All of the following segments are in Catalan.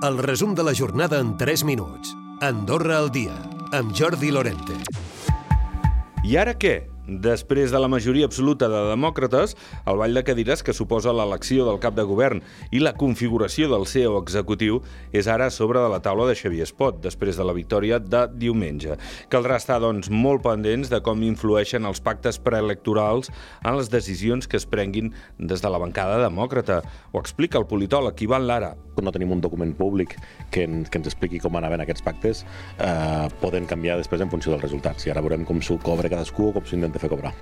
El resum de la jornada en 3 minuts. Andorra al dia, amb Jordi Lorente. I ara què? Després de la majoria absoluta de demòcrates, el ball de cadires que suposa l'elecció del cap de govern i la configuració del CEO executiu és ara sobre de la taula de Xavier Espot, després de la victòria de diumenge. Caldrà estar, doncs, molt pendents de com influeixen els pactes preelectorals en les decisions que es prenguin des de la bancada demòcrata. Ho explica el politòleg Ivan Lara. No tenim un document públic que, en, que ens expliqui com anaven aquests pactes, eh, poden canviar després en funció dels resultats. I ara veurem com s'ho cobra cadascú o com s'intenta fer cobrar.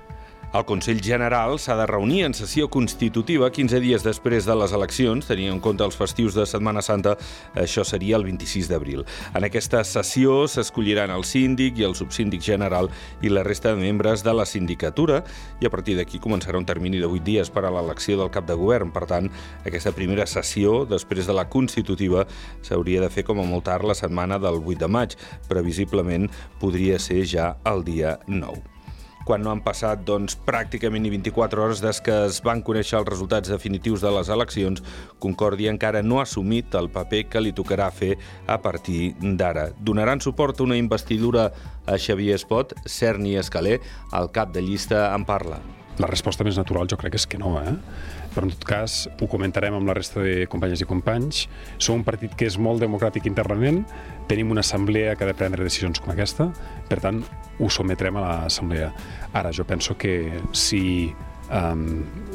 El Consell General s'ha de reunir en sessió constitutiva 15 dies després de les eleccions, tenint en compte els festius de Setmana Santa, això seria el 26 d'abril. En aquesta sessió s'escolliran el síndic i el subsíndic general i la resta de membres de la sindicatura i a partir d'aquí començarà un termini de 8 dies per a l'elecció del cap de govern. Per tant, aquesta primera sessió, després de la constitutiva, s'hauria de fer com a molt tard la setmana del 8 de maig. Previsiblement podria ser ja el dia 9 quan no han passat doncs, pràcticament ni 24 hores des que es van conèixer els resultats definitius de les eleccions, Concòrdia encara no ha assumit el paper que li tocarà fer a partir d'ara. Donaran suport a una investidura a Xavier Espot, Cerny Escalé, el cap de llista en parla. La resposta més natural jo crec és que no, eh? Però en tot cas ho comentarem amb la resta de companyes i companys. Som un partit que és molt democràtic internament, tenim una assemblea que ha de prendre decisions com aquesta, per tant, ho sometrem a l'assemblea. Ara, jo penso que si um,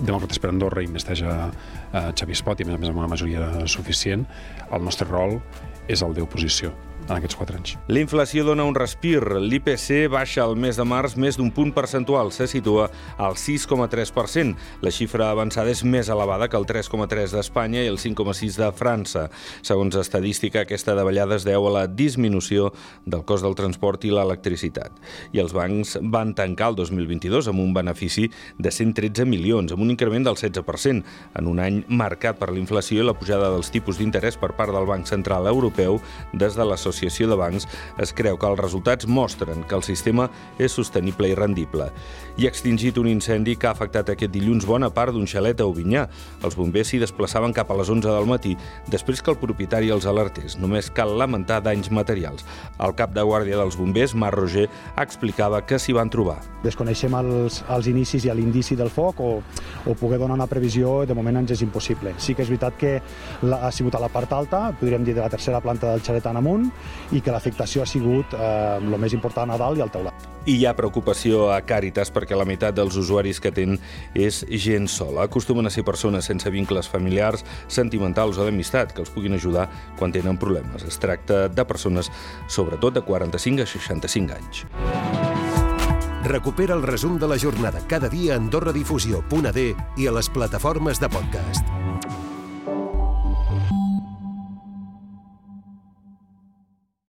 Demòcrates per Andorra investeja uh, Xavi Espot i a més a més amb una majoria suficient, el nostre rol és el d'oposició en aquests quatre anys. La inflació dona un respir. L'IPC baixa el mes de març més d'un punt percentual, se situa al 6,3%. La xifra avançada és més elevada que el 3,3 d'Espanya i el 5,6 de França. Segons estadística, aquesta davallada es deu a la disminució del cost del transport i l'electricitat. I els bancs van tancar el 2022 amb un benefici de 113 milions, amb un increment del 16%, en un any marcat per la inflació i la pujada dels tipus d'interès per part del Banc Central Europeu des de la l'Associació de Bancs es creu que els resultats mostren que el sistema és sostenible i rendible. I ha extingit un incendi que ha afectat aquest dilluns bona part d'un xalet a Ovinyà. Els bombers s'hi desplaçaven cap a les 11 del matí després que el propietari els alertés. Només cal lamentar danys materials. El cap de guàrdia dels bombers, Mar Roger, explicava que s'hi van trobar. Desconeixem els, els inicis i l'indici del foc o, o poder donar una previsió de moment ens és impossible. Sí que és veritat que la, ha sigut a la part alta, podríem dir de la tercera planta del xalet en amunt, i que l'afectació ha sigut eh, el més important a dalt i al teulat. I hi ha preocupació a Càritas perquè la meitat dels usuaris que tenen és gent sola. Acostumen a ser persones sense vincles familiars, sentimentals o d'amistat que els puguin ajudar quan tenen problemes. Es tracta de persones, sobretot de 45 a 65 anys. Recupera el resum de la jornada cada dia a AndorraDifusió.d i a les plataformes de podcast.